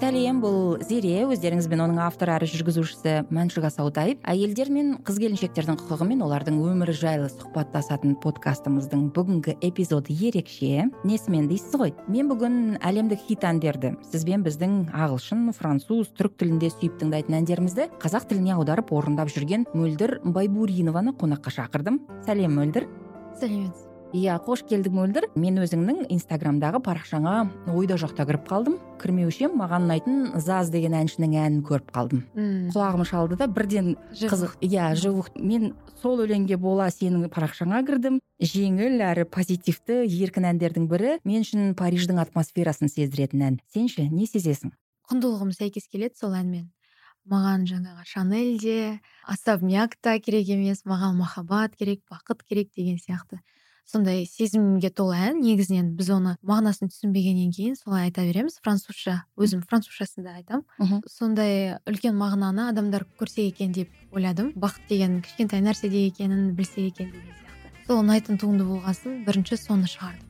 сәлем бул зере өздеріңіз бен оның автору әрі жүргүзүүчүсү маншук асаутаев әйелдер мен кыз келинчектердин кукугу мен олардын өмүрү жайлы сухбатташатын подкастыбыздын бүгүнкү эпизоду эрекше эмнесимен дейсиз го мен бүгүн әлемдик хит әндерди сиз бен биздин агылшын француз түрк тилинде сүйүп тыңдайтын әндерибизди казак тилине аударып орундап жүрген мөлдүр байбуринованы конокко чакырдым салем мөлдүр саламатсызбы иә кош келдиң мөлдүр мен өзүңдүн инстаграмдагы баракчаңа ойдо жокто кирип калдым кирмеуши эми мага ұнайтын заз деген әншінің әнін көрүп калдым кулагым шалды да бирден кызык иә живух мен сол өлеңге бола сенин баракчаңа кирдим жеңил әрі позитивдүү эркин әндердин бири мен үчүн париждин атмосферасын сездиретін ән. Сенчи эмне сезесиң кундулугум сайкес келет сол ән менен маған жаңағы шанель де особняк та керек емес маған махаббат керек бақыт керек деген сияқты. Сондай сезімге толы ән негізінен біз оны мағынасын түсінбегеннен кейін солай айта береміз. Французша өзім французшасында айтамын сондай үлкен мағынаны адамдар көрсе екен деп ойладым. Бақыт деген кішкентай нәрседе екенін білсе екен деген сияқты. Сол ұнайтын туынды болған соң бірінші соны шығардым.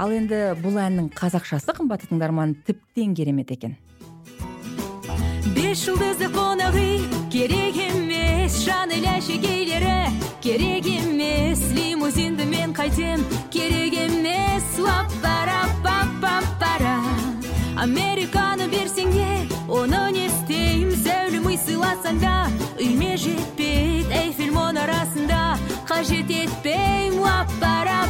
Ал енді бұл әннің қазақшасы қымбатты тыңдарман тіптен керемет екен. Бес жұлдызды қонақ үй керек емес. Жанель әшекейлері керек емес. Лимузинді мен қайтем керек емес. Пара американы берсең де оны не істеймін зәулім үй сыйласаң да үйме жетпейді эйфель мұнарасында қажет етпеймін пара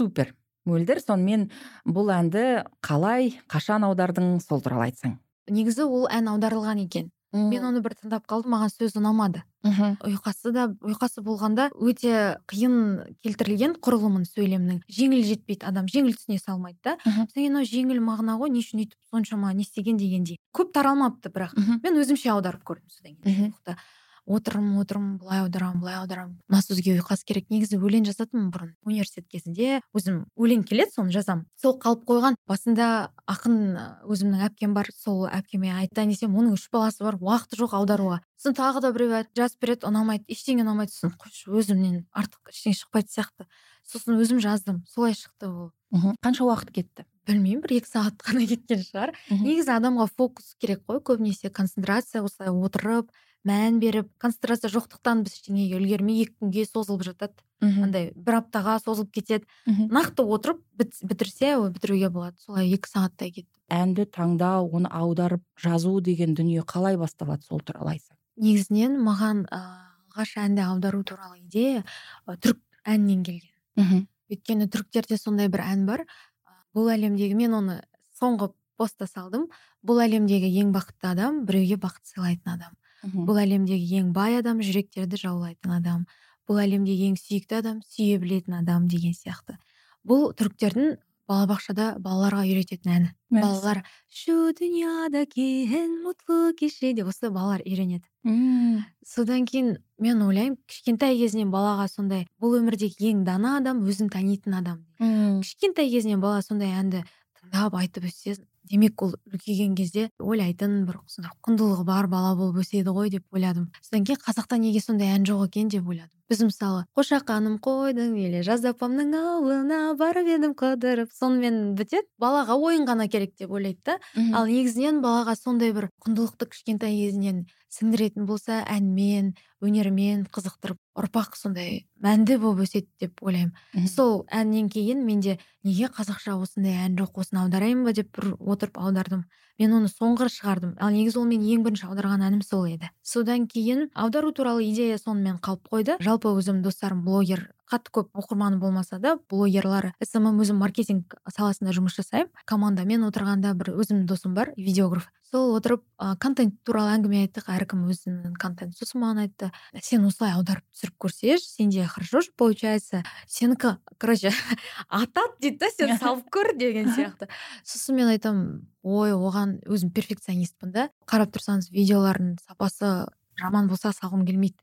супер. Мөлдір сонымен бұл әнді қалай қашан аудардың сол туралы айтсаң. Негізі ол ән аударылған екен. Мен оны бір тыңдап қалдым маған сөзі ұнамады. Мхм ұйқасы да ұйқасы болғанда өте қиын келтірілген құрылымын сөйлемнің. Жеңіл жетпейді адам жеңіл түсіне салмайды да. Содан кейін жеңіл мағына ғой не үшін өйтіп соншама не істеген дегендей. Көп таралмапты бірақ. Мен өзімше аударып көрдім содан кейін отырмын отырмын былай аударамын былай аударамын мына сөзге ұйқас керек. Негізі өлең жазатынмын бұрын. Университет кезінде өзім өлең келеді соны жазамын. Сол қалып қойған басында ақын өзімнің әпкем бар сол әпкеме айтайын десем оның үш баласы бар уақыты жоқ аударуға сосын тағы да біреу жазып береді ұнамайды ештеңе ұнамайды сосын қойшы өзімнен артық ештеңе шықпайтын сияқты. Сосын өзім жаздым солай шықты ол. Қанша уақыт кетті? Білмеймін бір екі сағат қана кеткен шығар. Негізі адамға фокус керек қой көбінесе концентрация осылай отырып мән беріп концентрация жоқтықтан біз ештеңеге үлгермей екі күнге созылып жатады. Андай бір аптаға созылып кетеді. Нақты отырып бітірсе бітіруге болады. Солай екі сағаттай кетті. Әнді таңдау оны аударып жазу деген дүние қалай басталады сол туралы айтсаң? Негізінен маған алғаш әнді аудару туралы идея түрік әнінен келген. Мхм өйткені түріктерде сондай бір ән бар. Бұл әлемдегі мен оны соңғы постта салдым. Бұл әлемдегі ең бақытты адам біреуге бақыт сыйлайтын адам. Бұл әлемдегі ең бай адам жүректерді жаулайтын адам бұл әлемде ең сүйікті адам сүйе білетін адам деген сияқты. Бұл түріктердің балабақшада балаларға үйрететін әні. Балалар шу дүнияда ең мұтлы кеше деп осы балалар үйренеді. Мм содан кейін мен ойлаймын кішкентай кезінен балаға сондай бұл өмірдегі ең дана адам өзін танитын адам. Кішкентай кезінен бала сондай әнді тыңдап айтып өссе демек ол үлкейген кезде ойлайтын бір құндылығы бар бала болып өседі ғой деп ойладым. Содан кейін қазақта неге сондай ән жоқ екен деп ойладым. Біз мысалы қошақаным қойдың или жаз апамның ауылына барып едім қыдырып. Сонымен бітеді балаға ойын ғана керек деп ойлайды да. Ал негізінен балаға сондай бір құндылықты кішкентай кезінен сіңдіретін болса әнмен өнермен қызықтырып ұрпақ сондай мәнді болып өседі деп ойлаймын. Сол әннен кейін менде неге қазақша осындай ән жоқ осыны аударайын ба деп бір отырып аудардым. Мен оны соңғы шығардым. Ал негізі ол мен ең бірінші аударған әнім сол еді. Содан кейін аудару туралы идея сонымен қалып қойды. Жалпы өзім достарым блогер қатты көп оқырманы болмаса да блогерлар смм өзім маркетинг саласында жұмыс жасаймын. Командамен отырғанда бір өзімнің досым бар видеограф. Сол отырып ә, контент туралы әңгіме айттық. Әркім өзінің контент сосын маған айтты. Сен осылай аударып түсіріп көрсеші сенде хорошо же получается сенікі короче атады дейді да сен салып көр деген сияқты сосын мен айтамын ой оған өзім перфекционистпін да. Қарап тұрсаңыз видеолардың сапасы жаман болса салғым келмейді.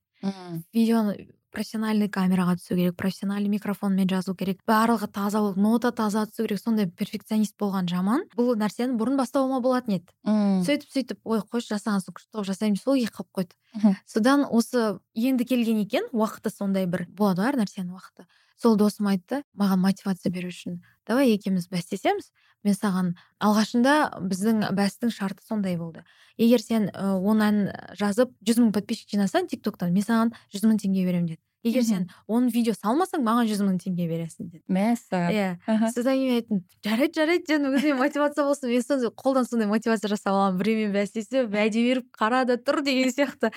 Видеоны профессиональный камераға түсу керек профессиональный микрофонмен жазу керек. Барлығы таза болып нота таза түсу керек. Сондай перфекционист болған жаман бұл нәрсені бұрын бастауыма болатын еді. Мм сөйтіп сөйтіп ой қойшы жасағансың күшті қылып жасаймын сол екі қалып қойды. Содан осы енді келген екен уақыты сондай бір болады ғой әр нәрсенің уақыты сол досым айтты маған мотивация беру үшін давай екеуміз бәстесеміз мен саған алғашында біздің бәстің шарты сондай болды. Егер сен он ән жазып жүз мың подписчик жинасаң тик токтан мен саған жүз мың теңге беремін деді. Егер сен он видео салмасаң маған жүз мың теңге бересің деді. Мәссаған. Иә. Содан кейін айттым жарайды жарайды дедім өзіме мотивация болсын мен сондай қолдан сондай мотивация жасап аламын. Біреумен бәстесіп уәде беріп қара да тұр деген сияқты.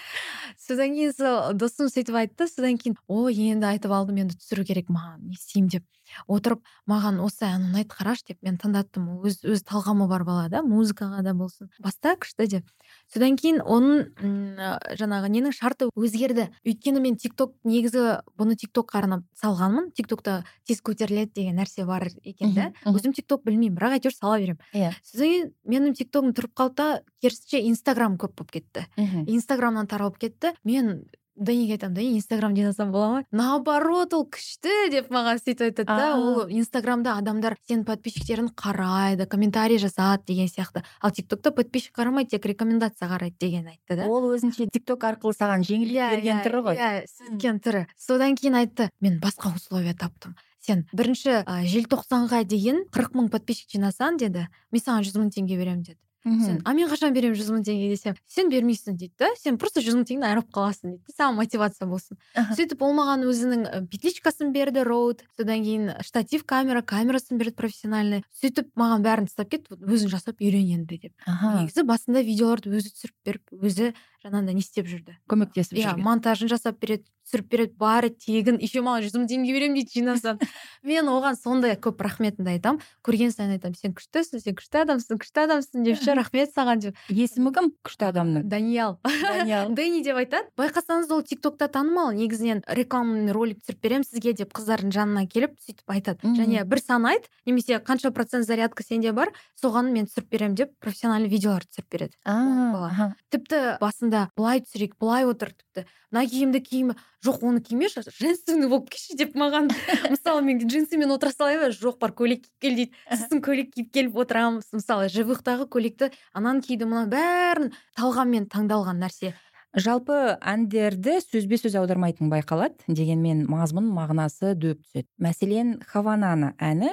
Содан кейін сол досым сөйтіп айтты. Содан кейін ой енді айтып алдым енді түсіру керек маған не істеймін деп. Отырып маған осы ән ұнайды қарашы деп мен тыңдаттым. Өз өз талғамы бар бала да музыкаға да болсын. Баста күшті деп. Содан кейін оның жаңағы ненің шарты өзгерді. Өйткені мен тик ток негізі бұны тик токқа арнап салғанмын. Тик токта тез көтеріледі деген нәрсе бар екен да. Өзім тик ток білмеймін бірақ әйтеуір сала беремін. Иә. Содан кейін менің тик тогым тұрып қалды да керісінше инстаграм көп болып кетті. Инстаграмнан таралып кетті. Мен даниге айтамын дани инстаграм жинасам бола ма наоборот ол күшті деп маған сөйтіп айтады да ол инстаграмда адамдар сенің подписчиктерін қарайды комментарий жазады деген сияқты. Ал тик токта подписчик қарамайды тек рекомендация қарайды деген айтты да. Ол өзінше тик ток арқылы саған жеңілдік иә берген иә түрі ғой. иә сөйткен түрі. Содан кейін айтты мен басқа условия таптым. Сен бірінші ә, желтоқсанға дейін қырық мың подписчик жинасаң деді. Мен саған жүз мың теңге беремін деді. Сен а мен қашан беремін жүз мың теңге десем сен бермейсің дейді да сен просто жүз мың теңгені айырып қаласың дейді. Саған мотивация болсын сөйтіп ол маған өзінің петличкасын берді роуд. Содан кейін штатив камера камерасын берді профессиональный. Сөйтіп маған бәрін тастап кетті. Өзің жасап үйрен енді деп. Негізі басында видеоларды өзі түсіріп беріп өзі жаңағындай не істеп жүрді көмектесіп иә жүрген монтажын жасап береді түсіріп береді бәрі тегін. Еще маған жүз мың теңге беремін дейді жинасам мен оған сондай көп рахметімді айтамын. Көрген сайын айтамын сен күштісің сен күшті адамсың күшті адамсың деп ше рахмет саған деп. Есімі кім? Күшті адамның? Даниял даниял дэнни деп айтады. Байқасаңыз ол тик токта танымал негізінен рекламный ролик түсіріп беремін сізге деп қыздардың жанына келіп сөйтіп айтады. Және бір сан айт немесе қанша процент зарядка сенде бар соған мен түсіріп беремін деп профессиональный видеолар түсіріп береді. Бала. тіпті басында былай түсірейік былай отыр тіпті. Мына киімді киме жоқ оны кимеші женственный болып келші деп маған. Мысалы мен джинсымен отыра салайын ба? Жоқ бар көйлек киіп кел дейді. Сосын көйлек киіп келіп отырамыз. Мысалы живыхтағы көйлекті ананы киді мына бәрін талғаммен таңдалған нәрсе. Жалпы әндерді сөзбе сөз аудармайтын байқалады дегенмен мазмұн мағынасы дөп түседі. Мәселен хаванана әні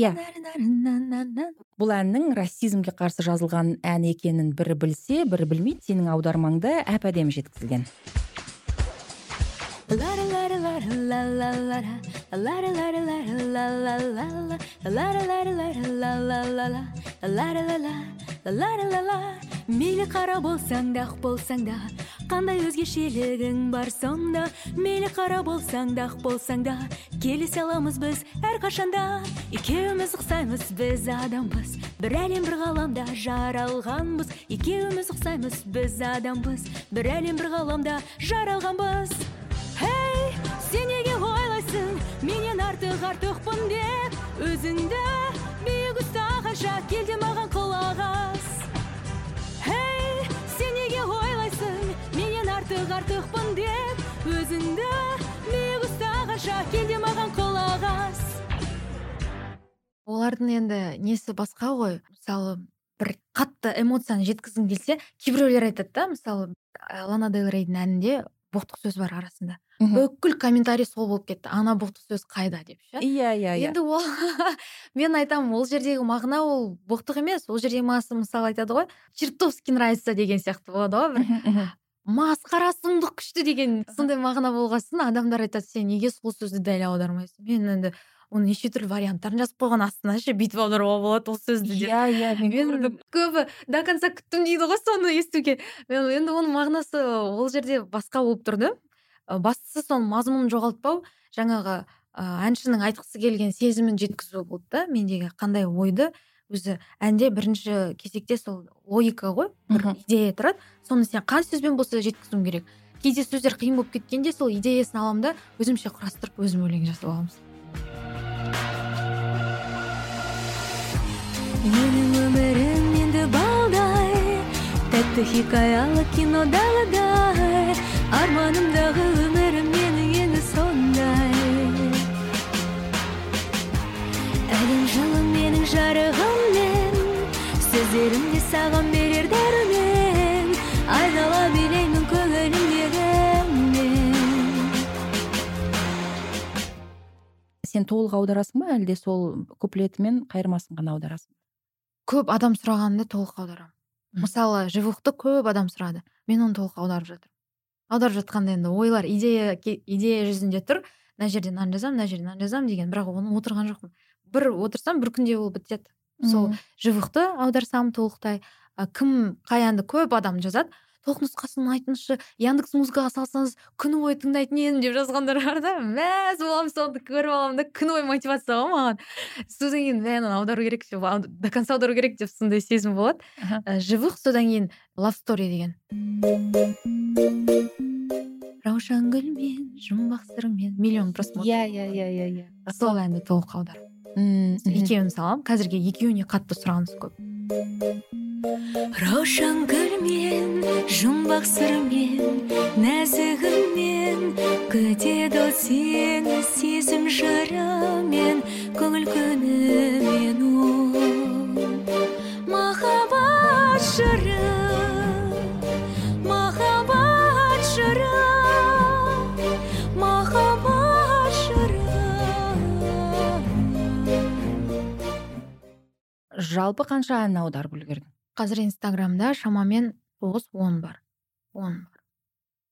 Иә. бұл әннің расизмге қарсы жазылған ән екенін бірі білсе бірі білмейді. Сенің аудармаңда әп әдемі жеткізілген. Мейлі қара болсаң да ақ болсаң да қандай өзгешелігің бар сонда мейлі қара болсаң да ақ болсаң да келісе аламыз біз әрқашанда екеуміз ұқсаймыз біз адамбыз бір әлем бір ғаламда жаралғанбыз екеуміз ұқсаймыз біз адамбыз бір әлем бір ғаламда жаралғанбыз артық артықпын деп өзіңді биік ұстағанша кел де маған құлақ ас хей сен неге ойлайсың? Менен артық артықпын деп өзіңді биік ұстағанша кел де маған құлақ ас олардың енді несі басқа ғой? Мысалы бір қатты эмоцияны жеткізгің келсе кейбіреулер айтады да мысалы лана дель рейдің әнінде боқтық сөз бар арасында. Бүкіл комментарий сол болып кетті. Ана боқтық сөз қайда? деп ше. Иә иә иә. Енді ол мен айтамын ол жердегі мағына ол боқтық емес ол жердегі мағынасы мысалы айтады ғой чертовски нравится деген сияқты болады ғой бір. Масқара сұмдық күшті деген сондай мағына болған соң адамдар айтады сен неге сол сөзді дәл аудармайсың? Мен енді оның неше түрлі варианттарын жазып қойған астына ше бүйтіп аударуға болады ол сөзді деп иә иә мен көрдім. көбі до конца күттім дейді ғой соны естуге. Мен енді оның мағынасы ол жерде басқа болып тұрды. Ы, бастысы соның мазмұнын жоғалтпау жаңағы ә, әншінің айтқысы келген сезімін жеткізу болды да мендегі қандай ойды өзі әнде бірінші кезекте сол логика ғой бір идея тұрады. Соны сен қай сөзбен болса да жеткізуің керек. Кейде сөздер қиын болып кеткенде сол идеясын аламын да өзімше құрастырып өзім өлең жазып аламын. Менің өмірім енді балдай атты хикаялы кино даладай арманымдагы өмүрүм менин эми сондай әлем жылым менин жарыгым мен сөздөрүмдү сага берер дарымен айнала билеймин көңүлүмдөгү сен толук аударасың ба әлде сол куплети менен кайырмасын гана аударасың көп адам сураганда толук аударам. Мисалы живухту көп адам сурады мен аны толук аударып жатырмын. Аударып жатканда энди ойлор идея идея жүзүндө тур мына жерде мынаны жазам мына жерде мынаны жазам деген бирок ону отурган жокмун бир отурсам бир күндө болуп бүтүп жатат сол живухту аударсам толуктай ким каянды көп адам жазат толук нускасын айтыңызчы яндекс музыкага салсаңыз күнү бою тыңдайтын едим деп жазгандар бар да. Мәз болом сонду көрүп алам да күнү бою мотивация го мага содан кийин мә анан аударуу керек до конца аударуу керек деп сондай сезим болот э, живых содан кийин love story деген. Раушан гүлмен жұмбақ сырмен миллион просмотр иә иә иә иә иә. Сол әнді толық аударып. Екеуін саламын. Қазірге екеуіне қатты сұраныс көп. Раушан гүлмен жұмбақ сырмен нәзігіңмен күтеді ол сені сезім жырымен көңіл күнімен ол махаббат жыры махаббат жыры махаббат жыры. Жалпы қанша ән аударып үлгердің? Қазір инстаграмда шамамен тоғыз он бар он бар.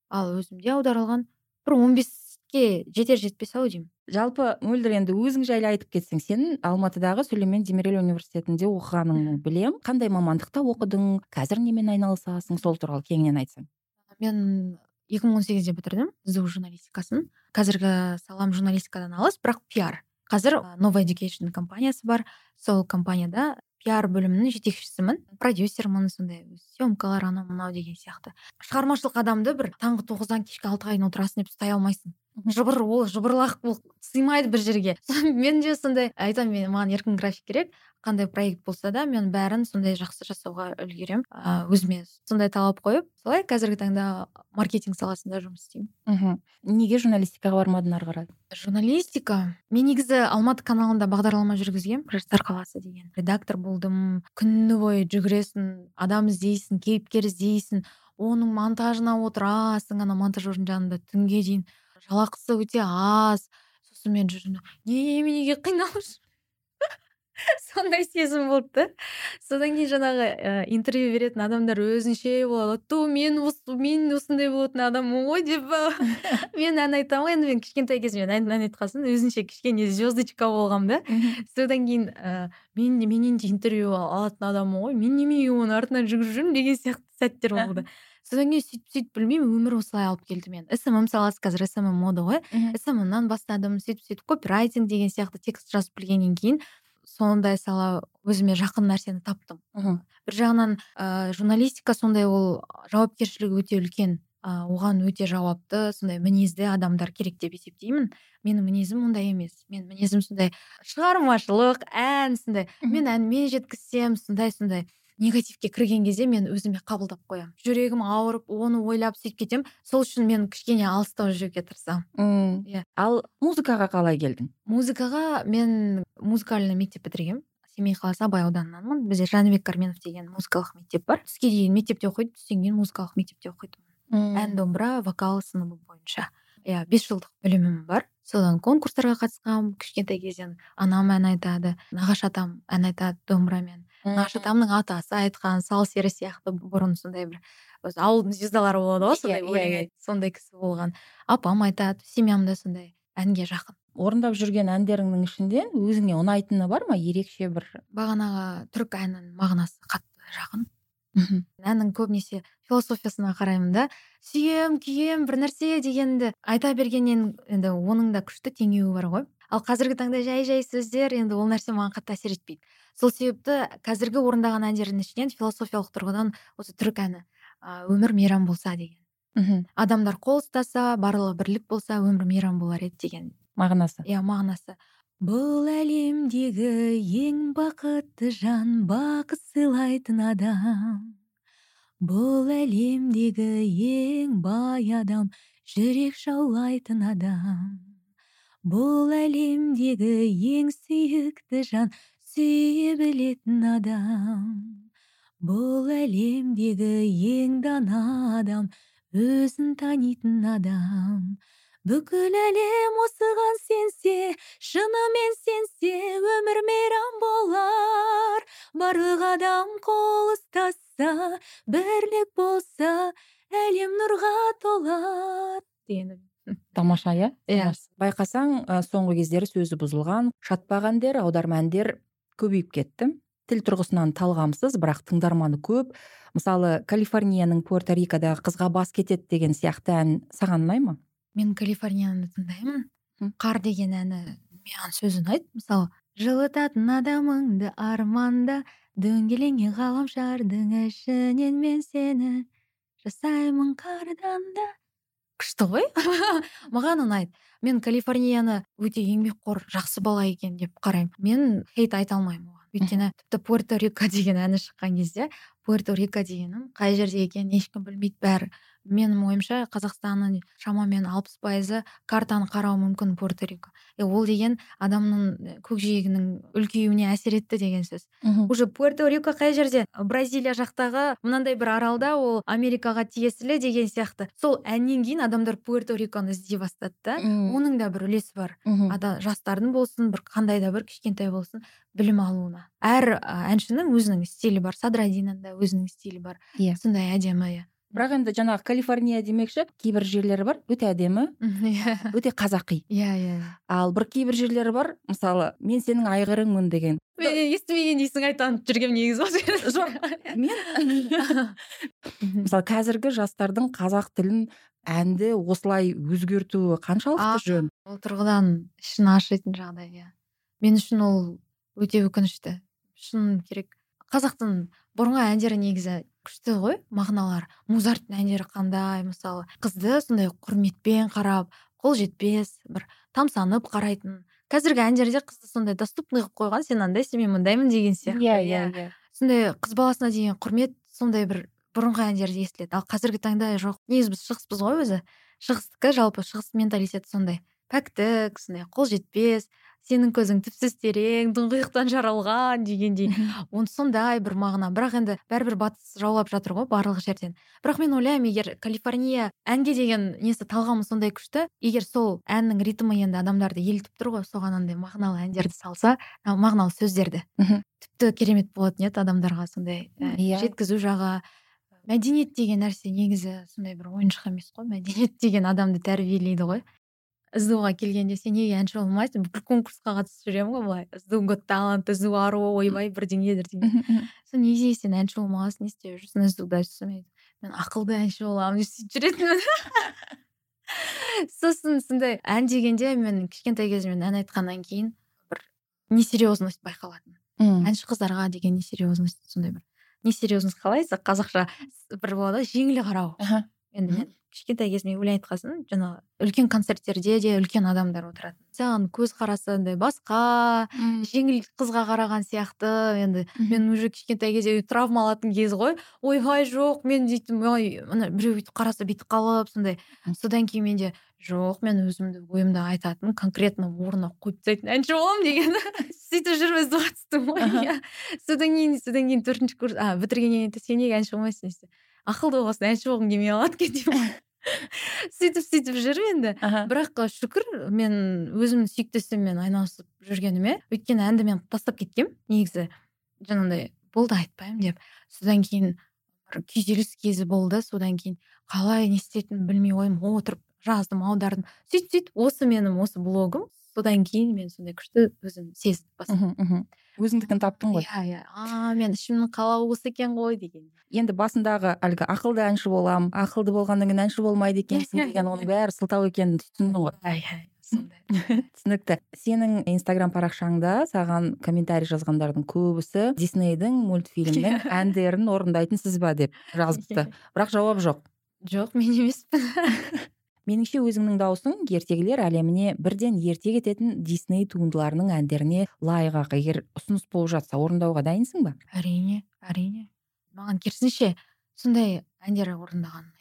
Ал өзімде аударылған бір он беске жетер жетпес ау деймін. Жалпы мөлдір енді өзің жайлы айтып кетсең сен алматыдағы сүлеймен демирель университетінде оқығаныңды білем. Қандай мамандықта оқыдың? Қазір немен айналысасың? Сол туралы кеңінен айтсаң. Мен екі мың он сегізде бітірдім сду журналистикасын. Қазіргі салам журналистикадан алыс бірақ пиар. Қазір новый education компаниясы бар. Сол компанияда пиар бөлімінің жетекшісімін продюсермін сондай съемкалар анау мынау деген сияқты. Шығармашылық адамды бір таңғы тоғыздан кешкі алтыға дейін отырасың деп ұстай алмайсың. Жыбыр ол жыбырлақ ол сыймайды бір жерге. Мен де сондай айтамын мен маған еркін график керек. Қандай проект болса да мен бәрін сондай жақсы жасауға үлгеремін өзіме сондай талап қойып солай қазіргі таңда маркетинг саласында жұмыс істеймін. Мхм неге журналистикаға бармадың ары қарай? Журналистика? Мен негізі алматы каналында бағдарлама жүргізгенмін. Жастар қаласы деген. Редактор болдым. Күні бойы жүгіресің адам іздейсің кейіпкер іздейсің. Оның монтажына отырасың ана монтажердің жанында түнге дейін. Жалақысы өте аз. Сосын мен жүрдім. Неменеге қиналып сондай сезім болды да. Содан кейін жаңағы ә, интервью беретін адамдар өзінше болады. То мен осы мен осындай болатын адаммын ғой деп мен ән айтамын ғой. Енді мен кішкентай кезімнен ән айтқан соң өзінше кішкене звездочка болғанмын да. Содан кейін ә, мен менен де интервью алатын адаммын ғой. Мен неменеге оның артынан жүгіріп жүрмін деген сияқты сәттер болды. Содан кейін сөйтіп сөйтіп білмеймін өмір осылай алып келді мені смм саласы қазір смм мода ғой. Сммнан бастадым сөйтіп сөйтіп копирайтинг деген сияқты текст жазып білгеннен кейін сондай сала өзіме жақын нәрсені таптым. Мхм бір жағынан ә, журналистика сондай ол жауапкершілігі өте үлкен ә, оған өте жауапты сондай мінезді адамдар керек деп есептеймін. Менің мінезім ондай емес. Мен мінезім сондай шығармашылық ән сондай. Мен әнмен жеткізсем сондай сондай. Негативке кірген кезде мен өзіме қабылдап қоямын. Жүрегім ауырып оны ойлап сөйтіп кетемін. Сол үшін мен кішкене алыстау жүруге тырысамын. Иә. Ал музыкаға қалай келдің? Музыкаға мен музыкальный мектеп бітіргенмін. Семей қаласы абай ауданынанмын. Бізде жәнібек карменов деген музыкалық мектеп бар. Түске дейін мектепте оқиды түстен кейін музыкалық мектепте оқитынмын. Ән домбыра вокал сыныбы бойынша. Иә бес жылдық білімім бар. Содан конкурстарға қатысқанмын. Кішкентай кезден анам ән айтады нағашы атам ән айтады домбырамен. Нағашы атамның атасы айтқан сал сері сияқты бұрын сондай бір өзі ауылдың звездалары болады ғой сондай өлең иә, иә. сондай кісі болған. Апам айтады семьям да сондай әнге жақын орындап жүрген әндеріңнің ішінде өзіңе ұнайтыны бар ма? Ерекше бір бағанағы түрік әнінің мағынасы қатты жақын. Мхм әннің көбінесе философиясына қараймын да сүйем күйем бір нәрсе дегенді айта бергеннен енді оның да күшті теңеуі бар ғой. Ал қазіргі таңда жай жай сөздер енді ол нәрсе маған қатты әсер етпейді. Сол себепті қазіргі орындаған әндердің ішінен философиялық тұрғыдан осы түрік әні өмір мейрам болса деген. Мхм. Адамдар қол ұстаса барлығы бірлік болса өмір мейрам болар еді деген мағынасы. иә мағынасы. Бұл әлемдегі ең бақытты жан бақыт сыйлайтын адам. Бұл әлемдегі ең бай адам жүрек жаулайтын адам бұл әлемдегі ең сүйікті жан сүйе білетін адам. Бұл әлемдегі ең дана адам өзін танитын адам. Бүкіл әлем осыған сенсе шынымен сенсе өмір мейрам болар. Барлық адам қол ұстасса бірлік болса әлем нұрға толар тамаша иә? Иә. Байқасаң соңғы кездері сөзі бұзылған шатпақ әндер аударма әндер көбейіп кетті. Тіл тұрғысынан талғамсыз бірақ тыңдарманы көп. Мысалы калифорнияның пуэрто рикодағы қызға бас кетеді деген сияқты ән саған ұнай ма? Мен калифорнияны тыңдаймын қар деген әні маған сөзі ұнайды. Мысалы жылытатын адамыңды арманда дөңгеленген ғаламшардың ішінен мен сені жасаймын қардан да күшті ғой. Маған ұнайды. Мен калифорнияны өте еңбекқор жақсы бала екен деп қараймын. Мен хейт айта алмаймын оған. Өйткені тіпті пуэрто рико деген әні шыққан кезде пуэрто рико дегенім қай жерде екенін ешкім білмейді бәрі. Менің ойымша қазақстанның шамамен алпыс пайызы картаны қарауы мүмкін пуэрто рико. Ол деген адамның көкжиегінің үлкеюіне әсер етті деген сөз. Уже пуэрто рико қай жерде? Бразилия жақтағы мынандай бір аралда ол америкаға тиесілі деген сияқты. Сол әннен кейін адамдар пуэрто риконы іздей бастады да оның да бір үлесі бар. Ада, жастардың болсын бір қандай да бір кішкентай болсын білім алуына. Әр әншінің өзінің стилі бар садрадинаның да өзінің стилі бар иә. сондай әдемі иә. Бірақ енді жаңағы калифорния демекші кейбір жерлері бар өте әдемі иә. өте қазақи. Иә иә ал бір кейбір жерлері бар мысалы мен сенің айғырыңмын деген. Мен естімеген дейсің айтанып жүргенмін негізі жоқ мен мысалы қазіргі жастардың қазақ тілін әнді осылай өзгертуі қаншалықты жөн? ол тұрғыдан ішін ашитын жағдай иә. Мен үшін ол өте өкінішті. Шын керек. Қазақтың бұрынғы әндері негізі күшті ғой мағыналар. Музарттың әндері қандай мысалы қызды сондай құрметпен қарап қол жетпес бір тамсанып қарайтын. Қазіргі әндерде қызды сондай доступный қылып қойған сен андайсың мен мындаймын деген сияқты иә иә. иә сондай қыз баласына деген құрмет сондай бір бұрынғы әндерде естіледі. Ал қазіргі таңда жоқ. Негізі біз шығыспыз ғой өзі. Шығыстікі жалпы шығыс менталитеті сондай. Пәктік сондай қол жетпес сенің көзің түпсіз терең тұңғиықтан жаралған дегендей. Оны сондай бір мағына. Бірақ енді бәрібір батыс жаулап жатыр ғой барлық жерден. Бірақ мен ойлаймын егер калифорния әнге деген несі талғамы сондай күшті егер сол әннің ритмі енді адамдарды елітіп тұр ғой соған андай мағыналы әндерді салса мағыналы сөздерді. Тіпті керемет болатын еді адамдарға сондай иә. жеткізу жағы. Мәдениет деген нәрсе негізі сондай бір ойыншық емес қой. Мәдениет деген адамды тәрбиелейді ғой. Сду келгенде сен неге әнші болмайсың? Бүкіл конкурсқа қатысып жүремін ғой былай. Сду гот талант сду ару ойбай бірдеңе бірдеңе. Сосын неге сен әнші болмағансың? Не істеп жүрсің? Сдуда мен ақылды әнші боламын деп сөйтіп жүретінмін сосын сондай ән дегенде мен кішкентай кезімнен ән айтқаннан кейін бір несерьезность байқалатын. Әнші қыздарға деген несерьезность сондай бір. Несерьезность қалай? Қазақша бір болады ғой жеңіл қарау. Енді мен кішкентай кезімде өлең соң жаңағы үлкен концерттерде де үлкен адамдар отыратын. Саған көзқарасы андай басқа жеңіл қызға қараған сияқты. Енді мен уже кішкентай кезде травма алатын кез ғой. Ойбай жоқ мен дейтін ой ана біреу бүйтіп қараса бүйтіп қалып сондай. Содан кейін менде жоқ мен өзімді ойымда айтатын конкретно орнына қойып тастайтын әнші боламын деген сөйтіп жүріп сду түстім ғой иә. Содан кейін содан кейін төртінші курс а бітіргеннен кейін сен неге әнші болмайсың десе. Ақылды болғасын әнші болғым келмей қалады екен деймін сөйтіп сөйтіп жүрмін енді. Бірақ шүкір мен өзімнің сүйікті ісіммен айналысып жүргеніме өйткені әнді мен тастап кеткем негізі. Жаңағыдай болды айтпаймын деп. Содан кейін бір күйзеліс кезі болды. Содан кейін қалай не істейтінімді білмей қойдым отырып жаздым аудардым. Сөйтіп сөйтіп осы менің осы блогым. Содан кейін мен сондай күшті өзім сезініп бастадым. Өзіңдікін таптың ғой. Иә иә. А мен ішімнің қалауы осы екен ғой деген. Енді басындағы әлгі ақылды әнші боламын ақылды болғаннан кейін әнші болмайды екенсің деген оның бәрі сылтау екенін түсіндің ғой. Иә сондай. Түсінікті. Сенің инстаграм парақшаңда саған комментарий жазғандардың көбісі диснейдің мультфильмнің әндерін орындайтын сіз ба деп жазыпты. Бірақ жауап жоқ. Жоқ мен емеспін. Меніңше өзіңнің даусың ертегілер әлеміне бірден ерте кететін дисней туындыларының әндеріне лайық ақ. Егер ұсыныс болып жатса орындауға дайынсың ба? әрине әрине. Маған керісінше сондай әндер орындаған ұнайды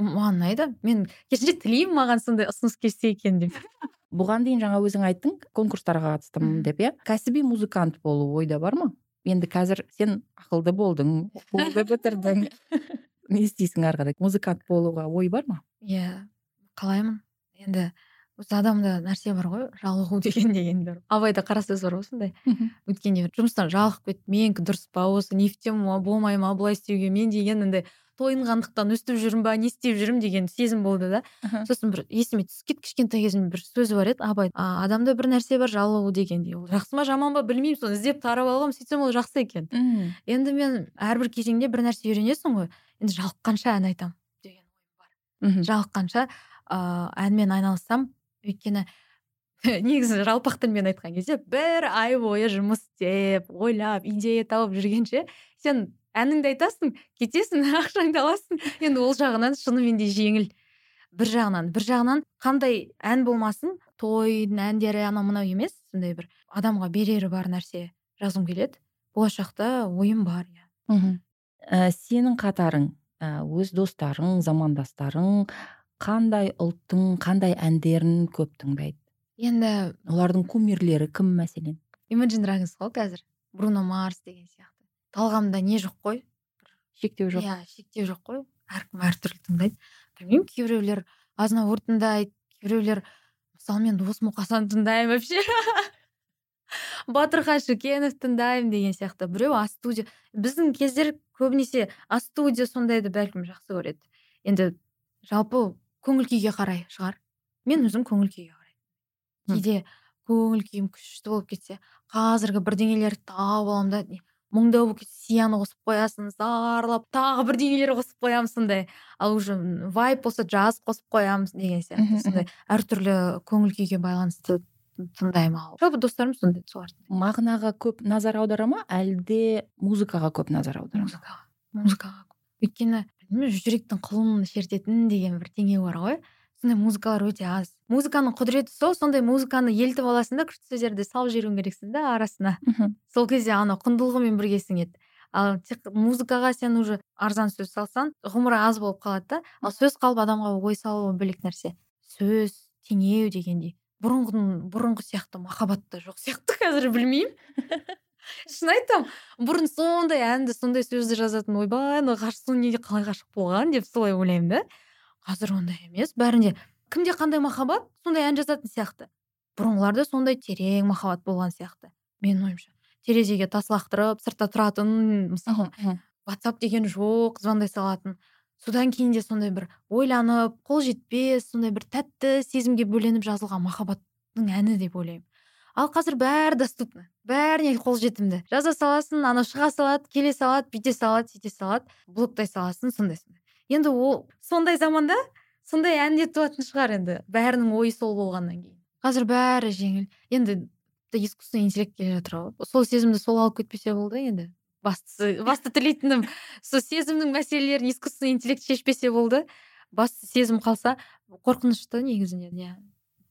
маған ұнайды. Мен керісінше тілеймін маған сондай ұсыныс келсе екен деп. Бұған дейін жаңа өзің айттың конкурстарға қатыстым деп иә? Кәсіби музыкант болу ойда бар ма? Енді қазір сен ақылды болдың оқуды бітірдің. не істейсің ары қарай музыкант болуға ой бар ма? Иә қалаймын. Енді осы адамда нәрсе бар ғой жалығу деген деген бар. Абайда қара сөз бар ғой сондай. Өткенде жұмыстан жалығып кетіп менікі дұрыс па осы не ма болмай ма былай істеуге мен деген андай тойынғандықтан өстіп жүрмін ба не істеп жүрмін деген сезім болды да. Сосын бір есіме түсіп кетті кішкентай кезімде бір сөзі бар еді абай адамда бір нәрсе бар жалығу дегендей ол жақсы ма жаман ба білмеймін соны іздеп тарап алғанмын сөйтсем ол жақсы екен. Енді мен әрбір кезеңде бір нәрсе үйренесің ғой. Енді жалыққанша ән айтамын деген ойым бар. Жалыққанша ыыы әнмен айналыссам өйткені негізі жалпақ тілмен айтқан кезде бір ай бойы жұмыс істеп ойлап идея тауып жүргенше сен әніңді айтасың кетесің ақшаңды аласың. Енді ол жағынан шынымен де жеңіл. Бір жағынан. Бір жағынан қандай ән болмасын тойдың әндері анау мынау емес сондай бір адамға берері бар нәрсе жазғым келеді. Болашақта ойым бар иә. Мхм ә, сенің қатарың ә, өз достарың замандастарың қандай ұлттың қандай әндерін көп тыңдайды? Енді олардың кумирлері кім мәселен? Имаджин драгонс қой қазір. Бруно марс деген сияқты. Талғамда не жоқ қой? Шектеу жоқ. иә шектеу жоқ қой. Әркім әртүрлі тыңдайды. Білмеймін кейбіреулер азнавур тыңдайды кейбіреулер мысалы мен дос мұқасан тыңдаймын вообще. Батырхан шүкенов тыңдаймын деген сияқты. Біреу а студия біздің кездер көбінесе а студия сондайды бәлкім жақсы көреді. Енді жалпы көңіл күйге қарай шығар. Мен өзім көңіл күйге қараймын кейде көңіл күйім күшті болып кетсе қазіргі бірдеңелерді тауып аламын да мұңдау болып кетсе сияны қосып қоясың зарлап тағы бірдеңелер қосып қоямын сондай. Ал уже вайп болса джаз қосып қоямыз деген сияқты сондай әртүрлі көңіл күйге байланысты. Тыңдаймын ал жалпы достарым сондай солар мағынаға көп назар аудара ма? Әлде музыкаға көп назар аудара музыкаға музыкаға өйткені жүректің құлын шертетін деген бір теңеу бар ғой. Сондай музыкалар өте аз. Музыканың құдіреті сол сондай музыканы елітіп аласың да күшті сөздерді салып жіберуің керексің да арасына. Сол кезде анау құндылығымен біргесің еді. Ал тек музыкаға сен уже арзан сөз салсаң ғұмыры аз болып қалады да. Ал сөз қалып адамға ой салу бөлек нәрсе. Сөз теңеу дегендей. Бұрынғының бұрынғы сияқты махаббат та жоқ сияқты қазір білмеймін. Шын айтамын бұрын сондай әнді сондай сөзді жазатын ойбай ғашық неге қалай ғашық болған деп солай ойлаймын да. Қазір ондай емес. Бәрінде кімде қандай махаббат сондай ән жазатын сияқты. Бұрынғыларда сондай терең махаббат болған сияқты менің ойымша. Терезеге тас лақтырып сыртта тұратын мысалы ватсап деген жоқ звондай салатын. Содан кейін де сондай бір ойланып қол жетпес сондай бір тәтті сезімге бөленіп жазылған махаббаттың әні деп ойлаймын. Ал қазір бәрі доступно бәріне қолжетімді жаза саласың анау шыға салады келе салады бүйте салады сөйте салады блоктай саласың сондай сондай. Енді ол сондай заманда сондай ән туатын шығар енді бәрінің ойы сол болғаннан кейін. Қазір бәрі жеңіл. Енді искусственный интеллект келе жатыр ғой сол сезімді сол алып кетпесе болды енді. Бастысы басты тілейтінім сол сезімнің мәселелерін искусственный интеллект шешпесе болды. Басты сезім қалса қорқынышты негізінен иә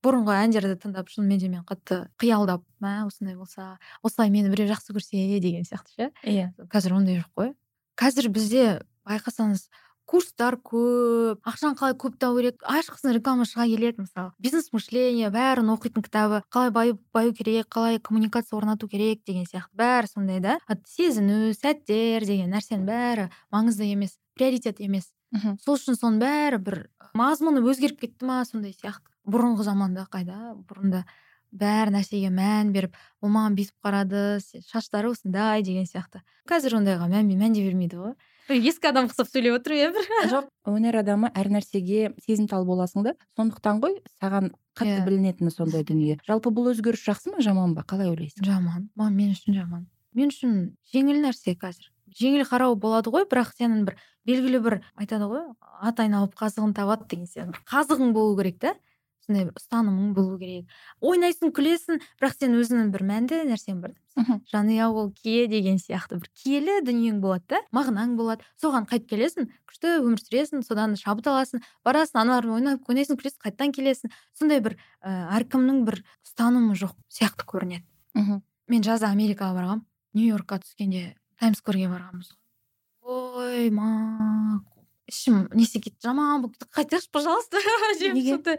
бұрынғы әндерді тыңдап шынымен де мен қатты қиялдап мә осындай болса осылай мені біреу жақсы көрсе деген сияқты ше. Иә. Қазір ондай жоқ қой. Қазір бізде байқасаңыз курстар көп ақшаны қалай көп табу керек ашқысын реклама шыға келеді мысалы. Бизнес мышление бәрін оқитын кітабы қалай баю, баю керек қалай коммуникация орнату керек деген сияқты. Бәрі сондай да. Сезіну сәттер деген нәрсенің бәрі маңызды емес приоритет емес. Мхм. Сол үшін соның бәрі бір мазмұны өзгеріп кетті ма сондай сияқты. Бұрынғы заманда қайда бұрында бәр нәрсеге мән беріп ол маған бүйтіп қарады шаштары осындай деген сияқты. Қазір ондайға мән, мән де бермейді ғой. Ескі адам ұқсап сөйлеп отырмын иә бір. Жоқ өнер адамы әр нәрсеге сезімтал боласың да. Сондықтан ғой саған қатты yeah. Иә. білінетіні сондай дүние. Жалпы бұл өзгеріс жақсы ма жаман ба? Қалай ойлайсың? Жаман. Мен үшін жаман. Мен үшін жеңіл нәрсе қазір. Жеңіл қарау болады ғой бірақ сенің бір белгілі бір айтады ғой ат айналып қазығын табады деген сияқты қазығың болу керек та. Бір ұстанымың болу керек. Ойнайсың күлесің бірақ сен өзіңнің бір мәнді нәрсең бар жанұя ол кие деген сияқты бір киелі дүниең болады да мағынаң болады. Соған қайтып келесің күшті өмір сүресің содан шабыт аласың барасың аналармен ойнап ойнайсың күлесің қайтадан келесің. Сондай бір ә, әркімнің бір ұстанымы жоқ сияқты көрінеді. Мхм мен жазда америкаға барғанмын нью йоркқа түскенде таймс скверге барғанбыз ойма ішім несі кетті? Жаман болып кетті. Қайтайықшы пожалуйста. Неге?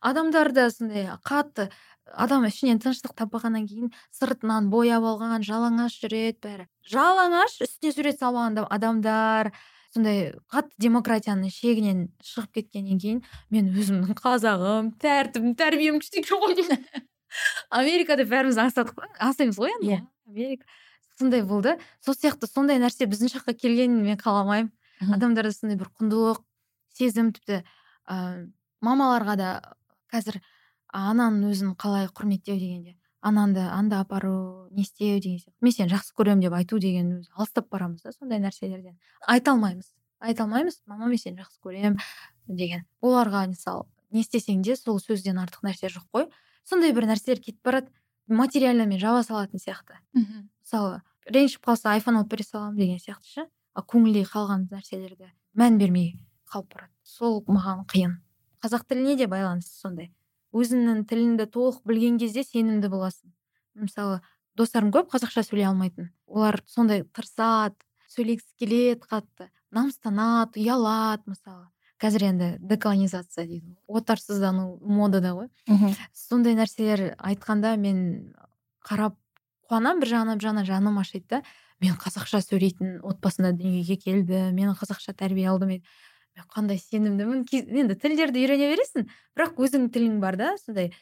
адамдарда сондай қатты адам ішінен тыныштық таппағаннан кейін сыртынан бояп алған жалаңаш жүреді бәрі. Жалаңаш үстіне сурет салып адамдар сондай қатты демократияның шегінен шығып кеткеннен кейін мен өзімнің қазағым тәртібім тәрбием күшті екен ғой америкада бәріміз аңсаймыз ғой енді. Иә. Америка сондай болды. Сол сияқты сондай нәрсе біздің жаққа келгенін мен қаламаймын. Адамдарда сондай бір құндылық сезім тіпті ә, мамаларға да қазір ананың өзін қалай құрметтеу дегенде анаңды анда апару не істеу деген сияқты. Мен сені жақсы көремін деп айту деген өзі алыстап барамыз да сондай нәрселерден. Айта алмаймыз айта алмаймыз мама мен сені жақсы көремін деген. Оларға мысалы не істесең де сол сөзден артық нәрсе жоқ қой. Сондай бір нәрселер кетіп барады материальныймен жаба салатын сияқты. Мхм. Мысалы ренжіп қалса айфон алып бере саламын деген сияқты ше. Көңілде қалған нәрселерге мән бермей қалып барады. Сол маған қиын. Қазақ тіліне де байланысты сондай? Өзіңнің тіліңді толық білген кезде сенімді боласың. Мысалы достарым көп қазақша сөйлей алмайтын. Олар сондай тырысады сөйлегісі келеді қатты намыстанады ұялады мысалы. Қазір енді деколонизация дейді отарсыздану модада ғой. Мхм. Сондай нәрселер айтқанда мен қарап қуанамын бір жағынан бір жағынан жаным ашиды да. Мен қазақша сөйлейтін отбасында дүниеге келдім мен қазақша тәрбие алдым мен қандай сенімдімін енді тілдерді үйрене бересің бірақ өзіңнің тілің бар да сондай.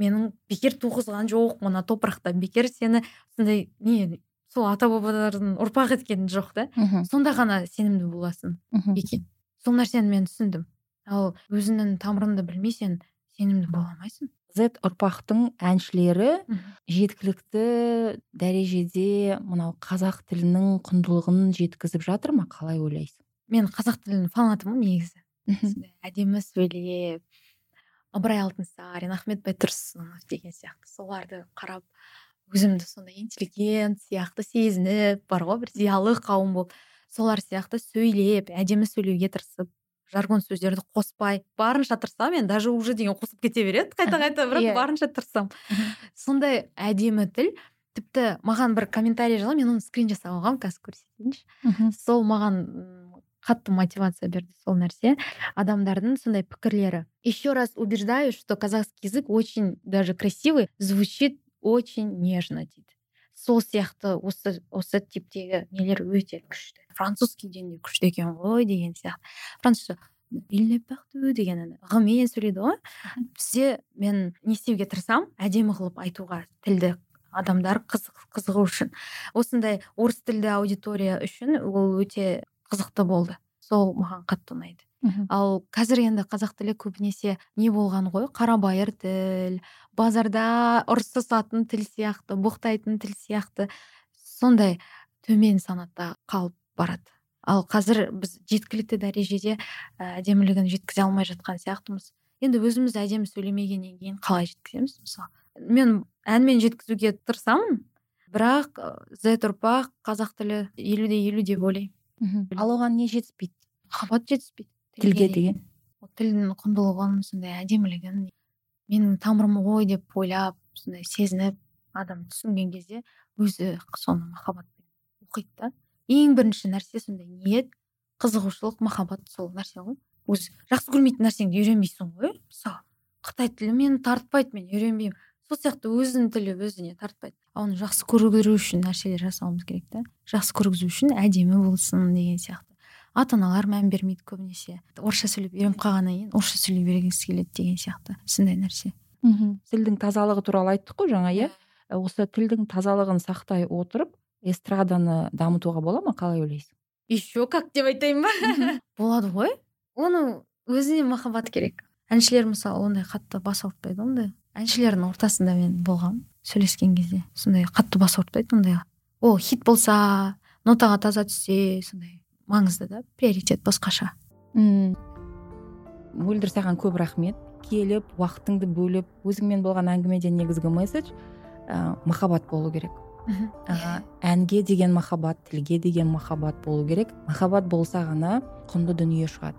Менің бекер туғызған жоқ мына топырақта бекер сені сондай не сол ата бабалардың ұрпақ еткен жоқ та. Сонда ғана сенімді боласың екен. Сол нәрсені мен түсіндім. Ал өзіңнің тамырыңды білмесең сенімді бола алмайсың. Z ұрпақтың әншілері жеткілікті дәрежеде мынау қазақ тілінің құндылығын жеткізіп жатыр ма қалай ойлайсың? Мен қазақ тілінің фанатымын негізі. Әдемі сөйлеп ыбырай алтынсарин ахмет байтұрсынов деген сияқты соларды қарап өзімді сондай интеллигент сияқты сезініп бар ғой бір зиялы қауым болып солар сияқты сөйлеп әдемі сөйлеуге тырысып жаргон сөздерді қоспай барынша тырысамын енді даже уже деген қосып кете береді қайта қайта бірақ yeah. Иә. барынша тырысамын сондай әдемі тіл. Тіпті маған бір комментарий жазған мен оны скрин жасап алғанмын қазір көрсетейінші. Сол маған қатты мотивация берді сол нәрсе. Адамдардың сондай пікірлері. Еще раз убеждаю что казахский язык очень даже красивый звучит очень нежно дейді. Сол сияқты осы осы типтегі нелер өте күшті. Французскийден де күшті екен ғой деген сияқты. Французша деген ғымен сөйлейді ғой. Бізде мен не істеуге тырысамын әдемі қылып айтуға тілді адамдар қызық, қызығу үшін. Осындай орыс тілді аудитория үшін ол өте қызықты болды. Сол маған қатты ұнайды. Ал қазір енді қазақ тілі көбінесе не болған ғой? Қарабайыр тіл базарда ұрсысатын тіл сияқты боқтайтын тіл сияқты. Сондай төмен санатта қалып барады. Ал қазір біз жеткілікті дәрежеде әдемілігін жеткізе алмай жатқан сияқтымыз. Енді өзіміз әдемі сөйлемегеннен кейін қалай жеткіземіз? Мысалы мен әнмен жеткізуге тырысамын бірақ з ұрпақ қазақ тілі елу де елу деп ойлаймын. Ал оған не жетіспейді? Махаббат жетіспейді тілге деген. тілдің құндылығын сондай әдемілігін менің тамырым ғой деп ойлап сондай сезініп адам түсінген кезде өзі соны махаббатпен оқиды да. Ең бірінші нәрсе сондай ниет қызығушылық махаббат сол нәрсе ғой. Өзі жақсы көрмейтін нәрсеңді үйренбейсің ғой мысалы. Қытай тілі мені тартпайды мен үйренбеймін. Сол сияқты өзінің тілі өзіне тартпайды. Оны жақсы көргізу үшін нәрселер жасауымыз керек та. Жақсы көргізу үшін әдемі болсын деген сияқты. Ата аналар мән бермейді көбінесе. Орысша сөйлеп үйреніп қалғаннан кейін орысша сөйлей бергісі келеді деген сияқты сондай нәрсе. Мхм тілдің тазалығы туралы айттық қой жаңа иә? Осы тілдің тазалығын сақтай отырып эстраданы дамытуға бола ма қалай ойлайсың? Еще как деп айтайын ба? Болады ғой. Оның өзіне махаббат керек. Әншілер мысалы ондай қатты бас ауыртпайды ондай. Әншілердің ортасында мен болғанмын сөйлескен кезде. Сондай қатты бас ауыртпайды ондайға ол хит болса нотаға таза түссе сондай. Маңызды да приоритет басқаша мм. Мөлдір саған көп рахмет. Келіп уақытыңды бөліп өзіңмен болған әңгімеден негізгі месседж ә, махаббат болу керек. Ә, әнге деген махаббат тілге деген махаббат болу керек. Махаббат болса ғана құнды дүние шығады.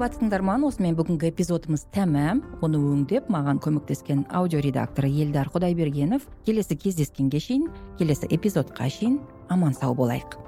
Кымбаттуу тыңдарман осу менен бүгүнкү эпизодубуз тамам муну өңдөп мага көмөктөскөн аудио редактор элдар кудайбергенов келеси кездескенге чейин келеси эпизодко чейин аман сау болайык